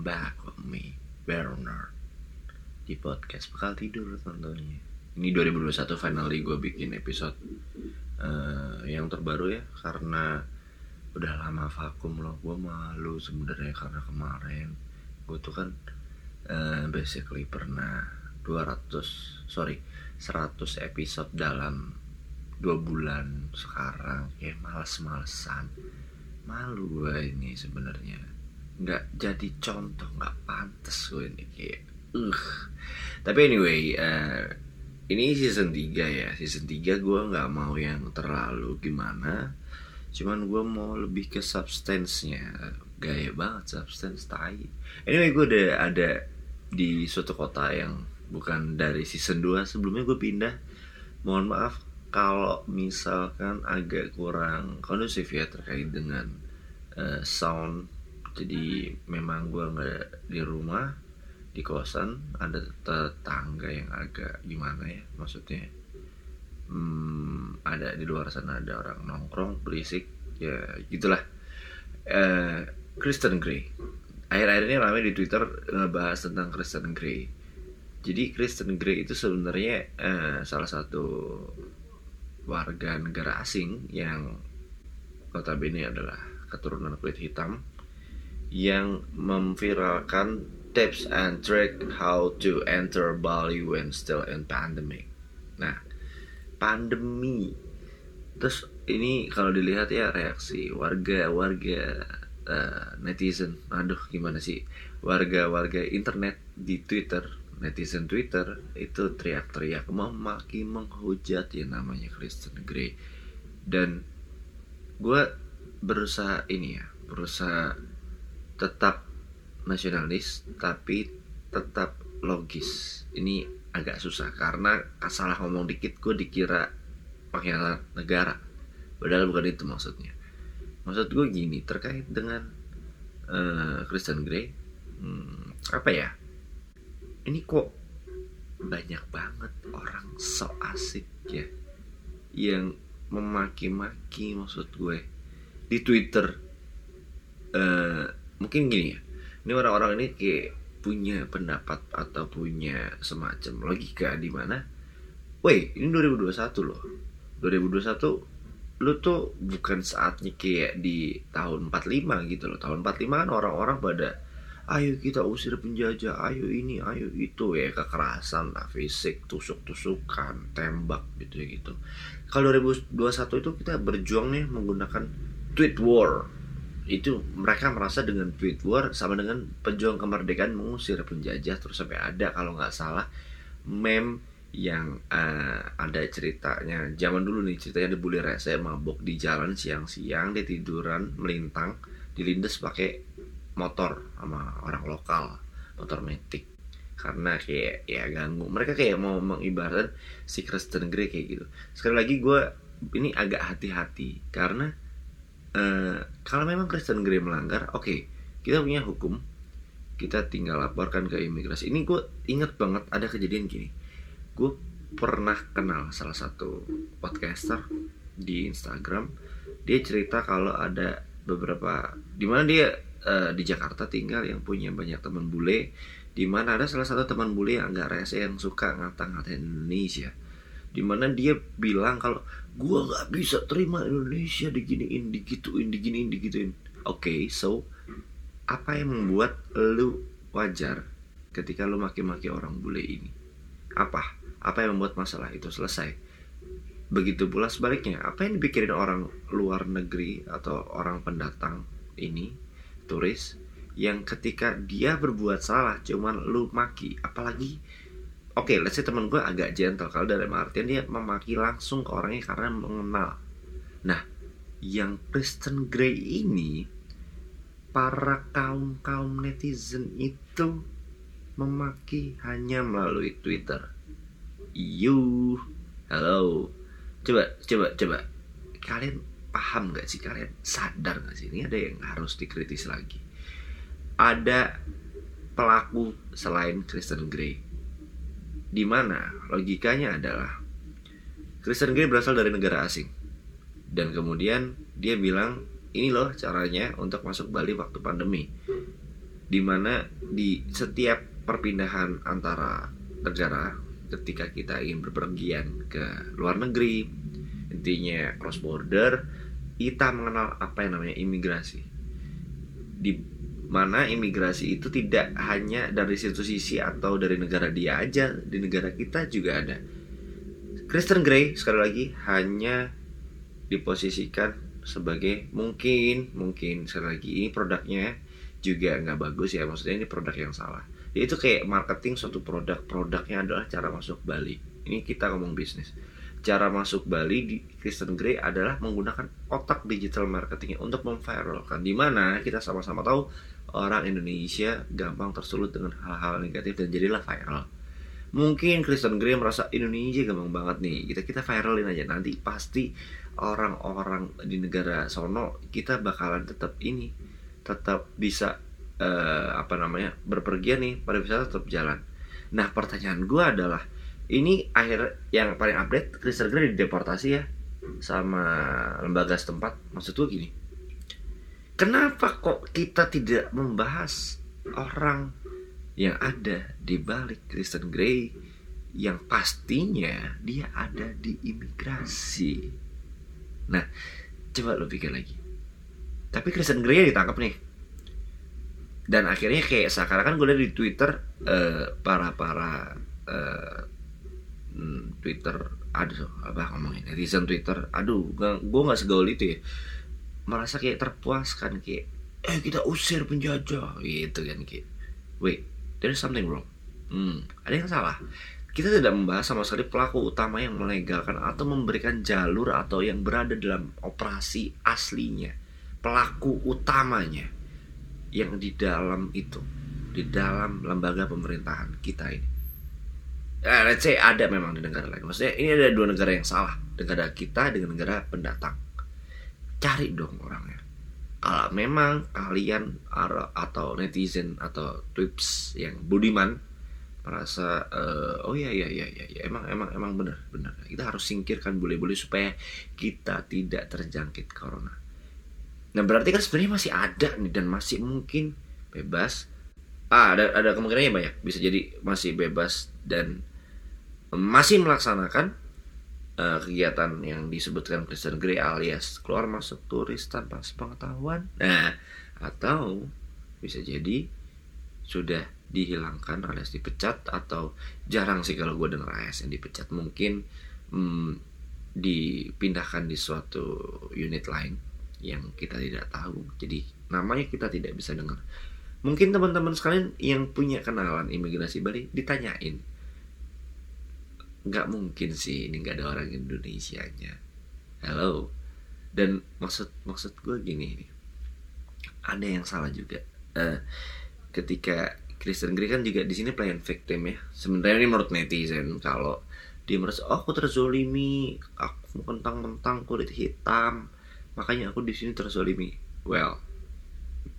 Back with me, Bernard Di podcast. Bekal Tidur tentunya Ini 2021 finally gue bikin episode uh, Yang terbaru ya Karena udah lama vakum loh. Gue malu sebenarnya karena kemarin. Gue tuh kan uh, basically pernah 200, sorry 100 episode dalam dua bulan sekarang. Kayak males-malesan. Malu gue ini sebenarnya nggak jadi contoh nggak pantas gue ini kayak uh tapi anyway uh, ini season 3 ya. Season 3 gue nggak mau yang terlalu gimana. Cuman gue mau lebih ke substance-nya. Gaya banget substance tai. Anyway gue udah ada di suatu kota yang bukan dari season 2 sebelumnya gue pindah. Mohon maaf kalau misalkan agak kurang kondusif ya terkait dengan uh, sound jadi memang gue nggak di rumah di kosan ada tetangga yang agak gimana ya maksudnya hmm, ada di luar sana ada orang nongkrong berisik ya gitulah. Uh, Kristen Grey. Akhir-akhir ini ramai di Twitter ngebahas tentang Kristen Grey. Jadi Kristen Grey itu sebenarnya uh, salah satu warga negara asing yang notabene adalah keturunan kulit hitam yang memviralkan tips and trick how to enter Bali when still in pandemic. Nah, pandemi. Terus ini kalau dilihat ya reaksi warga-warga uh, netizen, aduh gimana sih warga-warga internet di Twitter netizen Twitter itu teriak-teriak memaki menghujat ya namanya Kristen Grey dan gue berusaha ini ya berusaha tetap nasionalis tapi tetap logis. Ini agak susah karena salah ngomong dikit gue dikira pengkhianat negara. Padahal bukan itu maksudnya. Maksud gue gini terkait dengan uh, Kristen Grey hmm, apa ya? Ini kok banyak banget orang so asik ya yang memaki-maki maksud gue di Twitter uh, mungkin gini ya ini orang-orang ini kayak punya pendapat atau punya semacam logika di mana Woi, ini 2021 loh. 2021 lu tuh bukan saatnya kayak di tahun 45 gitu loh. Tahun 45 kan orang-orang pada ayo kita usir penjajah ayo ini ayo itu ya kekerasan lah fisik tusuk-tusukan tembak gitu ya gitu kalau 2021 itu kita berjuang nih menggunakan tweet war itu mereka merasa dengan tweet war sama dengan pejuang kemerdekaan mengusir penjajah. Terus sampai ada kalau nggak salah meme yang uh, ada ceritanya. Zaman dulu nih ceritanya ada bule rese mabok di jalan siang-siang dia tiduran melintang dilindes pakai motor sama orang lokal motor metik. Karena kayak ya ganggu. Mereka kayak mau mengibaratkan si Kristen Grey kayak gitu. Sekali lagi gue ini agak hati-hati. Karena uh, kalau memang Kristen Grey melanggar oke okay, kita punya hukum. Kita tinggal laporkan ke imigrasi. Ini gue inget banget ada kejadian gini. Gue pernah kenal salah satu podcaster di Instagram. Dia cerita kalau ada beberapa di mana dia uh, di Jakarta tinggal yang punya banyak teman bule. Di mana ada salah satu teman bule yang agak rese yang suka ngata-ngatain Indonesia di mana dia bilang kalau gua nggak bisa terima Indonesia diginiin digituin diginiin digituin. Oke okay, so apa yang membuat lu wajar ketika lu maki-maki orang bule ini? Apa? Apa yang membuat masalah itu selesai? Begitu pula sebaliknya apa yang dipikirin orang luar negeri atau orang pendatang ini turis yang ketika dia berbuat salah cuman lu maki apalagi oke okay, let's say temen gue agak gentle. Kalau dalam artian dia memaki langsung ke orangnya karena mengenal. Nah yang Kristen Grey ini para kaum kaum netizen itu memaki hanya melalui Twitter. You hello. Coba coba coba. Kalian paham gak sih? Kalian sadar gak sih? Ini ada yang harus dikritis lagi. Ada pelaku selain Kristen Grey di mana? Logikanya adalah Kristen Grey berasal dari negara asing. Dan kemudian dia bilang ini loh caranya untuk masuk Bali waktu pandemi. Di mana di setiap perpindahan antara negara ketika kita ingin berpergian ke luar negeri intinya cross border kita mengenal apa yang namanya imigrasi. Di mana imigrasi itu tidak hanya dari satu sisi atau dari negara dia aja di negara kita juga ada. Kristen Grey sekali lagi hanya diposisikan sebagai mungkin mungkin sekali lagi ini produknya juga nggak bagus ya maksudnya ini produk yang salah. Itu kayak marketing suatu produk produknya adalah cara masuk Bali. Ini kita ngomong bisnis. Cara masuk Bali di Kristen Grey adalah menggunakan otak digital marketingnya untuk memviralkan. Di mana kita sama-sama tahu orang Indonesia gampang tersulut dengan hal-hal negatif dan jadilah viral. Mungkin Kristen Grey merasa Indonesia gampang banget nih kita kita viralin aja nanti pasti orang-orang di negara sono kita bakalan tetap ini tetap bisa uh, apa namanya berpergian nih pariwisata tetap jalan. Nah pertanyaan gue adalah ini akhir yang paling update Chris Grey dideportasi ya sama lembaga setempat? Maksud gue gini kenapa kok kita tidak membahas orang yang ada di balik Kristen Grey yang pastinya dia ada di imigrasi? Nah coba lo pikir lagi. Tapi Kristen Grey ditangkap nih. Dan akhirnya kayak sekarang kan gue lihat di Twitter uh, para para uh, Twitter aduh apa ngomongin netizen Twitter? Aduh gue nggak segaul itu ya merasa kayak terpuaskan kayak eh kita usir penjajah gitu kan kayak wait there's something wrong hmm, ada yang salah kita tidak membahas sama sekali pelaku utama yang melegalkan atau memberikan jalur atau yang berada dalam operasi aslinya pelaku utamanya yang di dalam itu di dalam lembaga pemerintahan kita ini eh, let's say ada memang di negara lain. Maksudnya ini ada dua negara yang salah, negara kita dengan negara pendatang. Cari dong orangnya. Kalau memang kalian atau netizen atau tweets yang budiman merasa uh, oh ya ya ya ya ya emang emang emang benar benar kita harus singkirkan bule-bule supaya kita tidak terjangkit corona. Nah berarti kan sebenarnya masih ada nih dan masih mungkin bebas. Ah ada ada kemungkinannya banyak bisa jadi masih bebas dan masih melaksanakan uh, kegiatan yang disebutkan Kristen Grey alias keluar masuk turis tanpa sepengetahuan. Nah, atau bisa jadi sudah dihilangkan alias dipecat atau jarang sih kalau gue dengar ASN dipecat. Mungkin hmm, dipindahkan di suatu unit lain yang kita tidak tahu. Jadi namanya kita tidak bisa dengar mungkin teman-teman sekalian yang punya kenalan imigrasi Bali ditanyain nggak mungkin sih ini nggak ada orang Indonesia nya hello. Dan maksud maksud gue gini nih. Ada yang salah juga. Uh, ketika Kristen Grey kan juga di sini playing victim ya. Sebenarnya ini menurut netizen kalau dia merasa oh aku terzolimi. Aku mentang-mentang kulit hitam. Makanya aku di sini terzolimi. Well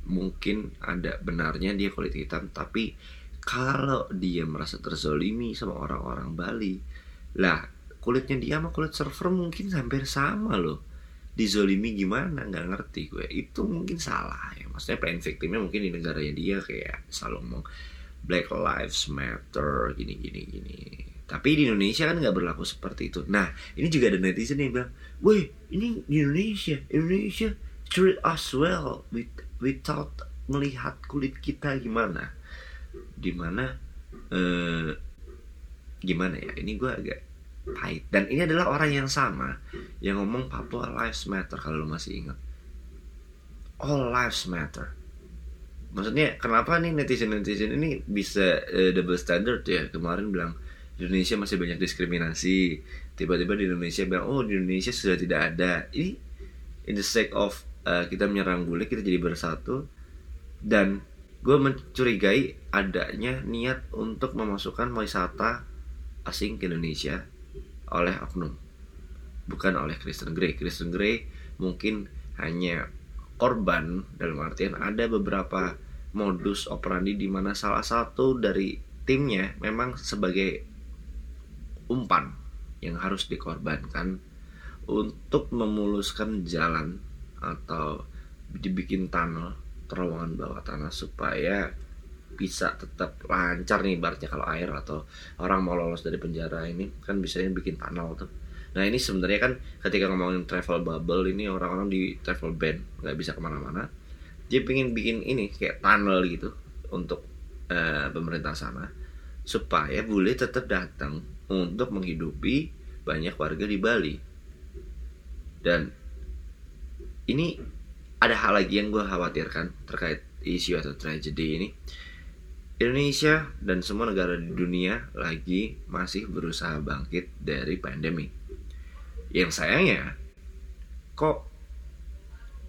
mungkin ada benarnya dia kulit hitam tapi kalau dia merasa terzolimi sama orang-orang Bali lah kulitnya dia sama kulit server mungkin hampir sama loh. Dizolimi gimana? Nggak ngerti gue. Itu mungkin salah ya. Maksudnya plan victimnya mungkin di negaranya dia kayak selalu ngomong Black Lives Matter gini gini gini. Tapi di Indonesia kan nggak berlaku seperti itu. Nah ini juga ada netizen yang bilang woi ini di Indonesia. Indonesia treat us well with, without melihat kulit kita gimana? Di mana eh, gimana ya ini gue agak pahit. Dan ini adalah orang yang sama yang ngomong Papua Lives Matter kalau lo masih ingat. All lives matter. Maksudnya kenapa nih netizen netizen ini bisa uh, double standard ya? Kemarin bilang Indonesia masih banyak diskriminasi. Tiba-tiba di Indonesia bilang oh di Indonesia sudah tidak ada. Ini in the sake of uh, kita menyerang bule kita jadi bersatu dan gue mencurigai adanya niat untuk memasukkan wisata asing ke Indonesia oleh oknum bukan oleh Kristen Grey. Kristen Grey mungkin hanya korban dalam artian ada beberapa modus operandi di mana salah satu dari timnya memang sebagai umpan yang harus dikorbankan untuk memuluskan jalan atau dibikin tunnel terowongan bawah tanah supaya bisa tetap lancar nih ibaratnya kalau air atau orang mau lolos dari penjara ini kan bisa bikin tunnel tuh. Nah ini sebenarnya kan ketika ngomongin travel bubble ini orang-orang di travel ban nggak bisa ke mana-mana. Dia pengen bikin ini kayak tunnel gitu untuk uh, pemerintah sana supaya bule tetap datang untuk menghidupi banyak warga di Bali. Dan ini ada hal lagi yang gue khawatirkan terkait isu atau tragedi ini Indonesia dan semua negara di dunia lagi masih berusaha bangkit dari pandemi. Yang sayangnya, kok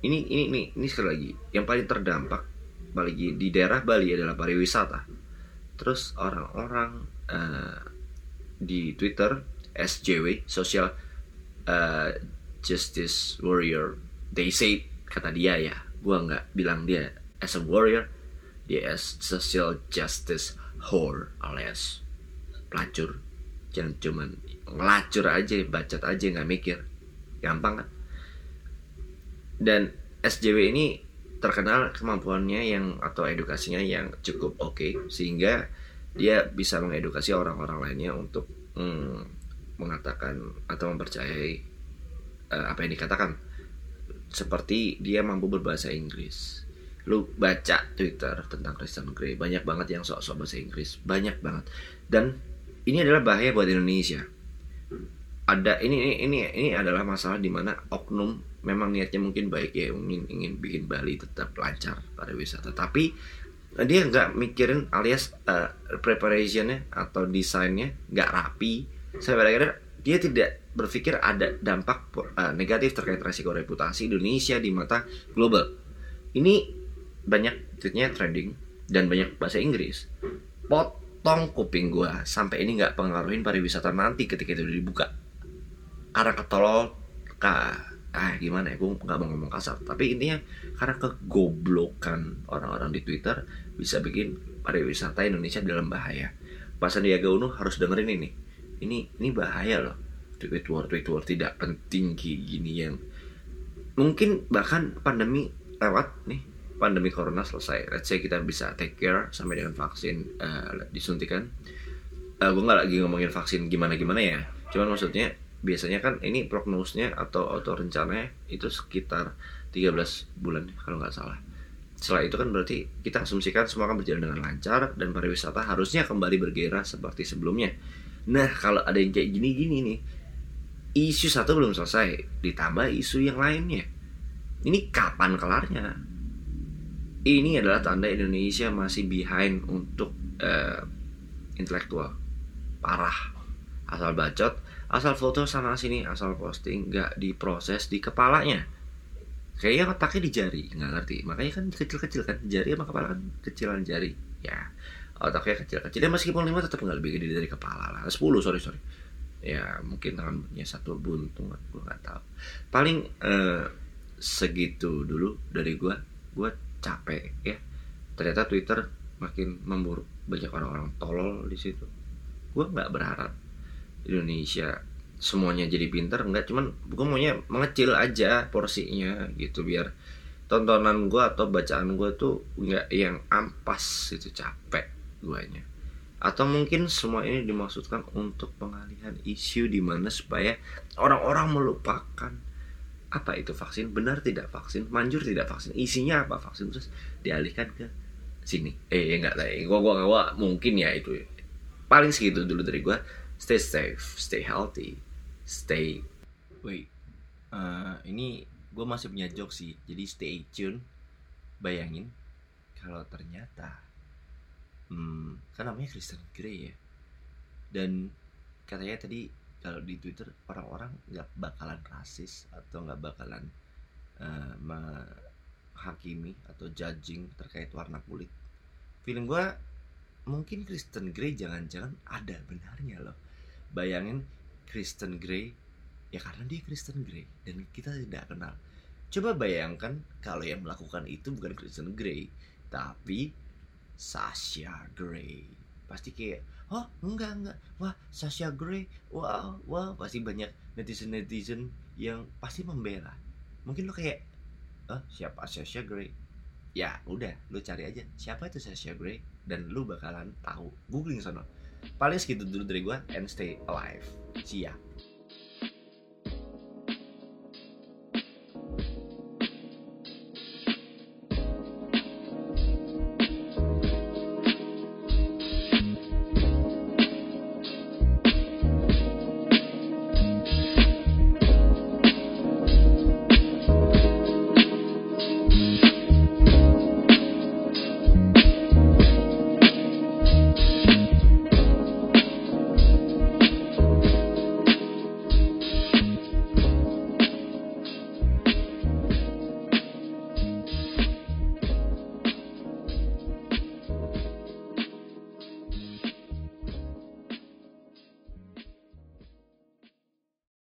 ini ini ini ini sekali lagi yang paling terdampak lagi di daerah Bali adalah pariwisata. Terus orang-orang uh, di Twitter SJW Social uh, Justice Warrior, they say kata dia ya, gua nggak bilang dia as a warrior, yes social justice whore alias pelacur. Jangan cuman ngelacur aja bacot aja nggak mikir. Gampang kan? Dan SJW ini terkenal kemampuannya yang atau edukasinya yang cukup oke okay, sehingga dia bisa mengedukasi orang-orang lainnya untuk hmm, mengatakan atau mempercayai uh, apa yang dikatakan. Seperti dia mampu berbahasa Inggris lu baca Twitter tentang Kristen Grey banyak banget yang sok-sok bahasa Inggris. Banyak banget. Dan ini adalah bahaya buat Indonesia. Ada ini ini ini, ini adalah masalah di mana oknum memang niatnya mungkin baik ya ingin ingin bikin Bali tetap lancar pariwisata. Tapi dia nggak mikirin alias uh, preparationnya atau desainnya nggak rapi. Saya kira dia tidak berpikir ada dampak uh, negatif terkait resiko reputasi Indonesia di mata global. Ini banyak tweetnya trending dan banyak bahasa Inggris. Potong kuping gue sampai ini nggak pengaruhin pariwisata nanti ketika itu dibuka. Karena ketolol kah ah gimana ya? Gue nggak mau ngomong kasar. Tapi intinya karena kegoblokan orang-orang di Twitter bisa bikin pariwisata Indonesia dalam bahaya. Pak Sandiaga Uno harus dengerin ini. Ini ini bahaya loh. Tweet war tweet war. Tidak penting kayak gini yang mungkin bahkan pandemi lewat nih pandemi corona selesai. Let's say kita bisa take care sampai dengan vaksin uh, disuntikan. Uh, eh, gue nggak lagi ngomongin vaksin gimana gimana ya. Cuman maksudnya biasanya kan ini prognosnya atau atau rencananya itu sekitar 13 bulan kalau nggak salah. Setelah itu kan berarti kita asumsikan semua akan berjalan dengan lancar dan pariwisata harusnya kembali bergairah seperti sebelumnya. Nah kalau ada yang kayak gini-gini nih isu satu belum selesai ditambah isu yang lainnya. Ini kapan kelarnya ini adalah tanda Indonesia masih behind untuk uh, intelektual. Parah. Asal bacot asal foto sana sini asal posting nggak diproses di kepalanya. Kayaknya otaknya di jari nggak ngerti. Makanya kan kecil-kecil kan jari sama kepala kan kecilan jari. Ya otaknya kecil-kecil. Ya meskipun lima tetap nggak lebih gede dari kepala lah. Sepuluh sorry sorry. Ya mungkin tangannya satu buntung gue nggak tahu. Paling uh, segitu dulu dari gue gue capek ya. Ternyata Twitter makin memburuk. Banyak orang-orang tolol di situ. Gue nggak berharap Indonesia semuanya jadi pinter nggak. Cuman gue maunya mengecil aja porsinya gitu. Biar tontonan gue atau bacaan gue tuh nggak yang ampas itu capek guanya. Atau mungkin semua ini dimaksudkan untuk pengalihan isu di mana supaya orang-orang melupakan apa itu vaksin benar tidak vaksin manjur tidak vaksin isinya apa vaksin terus dialihkan ke sini. Eh ya enggak lah gua, gua gua mungkin ya itu. Paling segitu dulu dari gua stay safe stay healthy stay wait uh, ini gue masih punya joke sih jadi stay tune bayangin kalau ternyata hmm, kan namanya Kristen Grey ya dan katanya tadi kalau di Twitter orang-orang nggak bakalan rasis atau nggak bakalan uh, menghakimi atau judging terkait warna kulit. Feeling gue mungkin Kristen Grey jangan-jangan ada benarnya loh. Bayangin Kristen Grey ya karena dia Kristen Grey dan kita tidak kenal. Coba bayangkan kalau yang melakukan itu bukan Kristen Grey tapi Sasha Grey. Pasti kayak oh enggak enggak. Wah Sasha Grey. Wow wow pasti banyak netizen netizen yang pasti membela. Mungkin lo kayak oh siapa Sasha Grey? Ya udah lu cari aja. Siapa itu Sasha Grey? Dan lu bakalan tahu. Googling sono paling segitu dulu dari gua and stay alive. See ya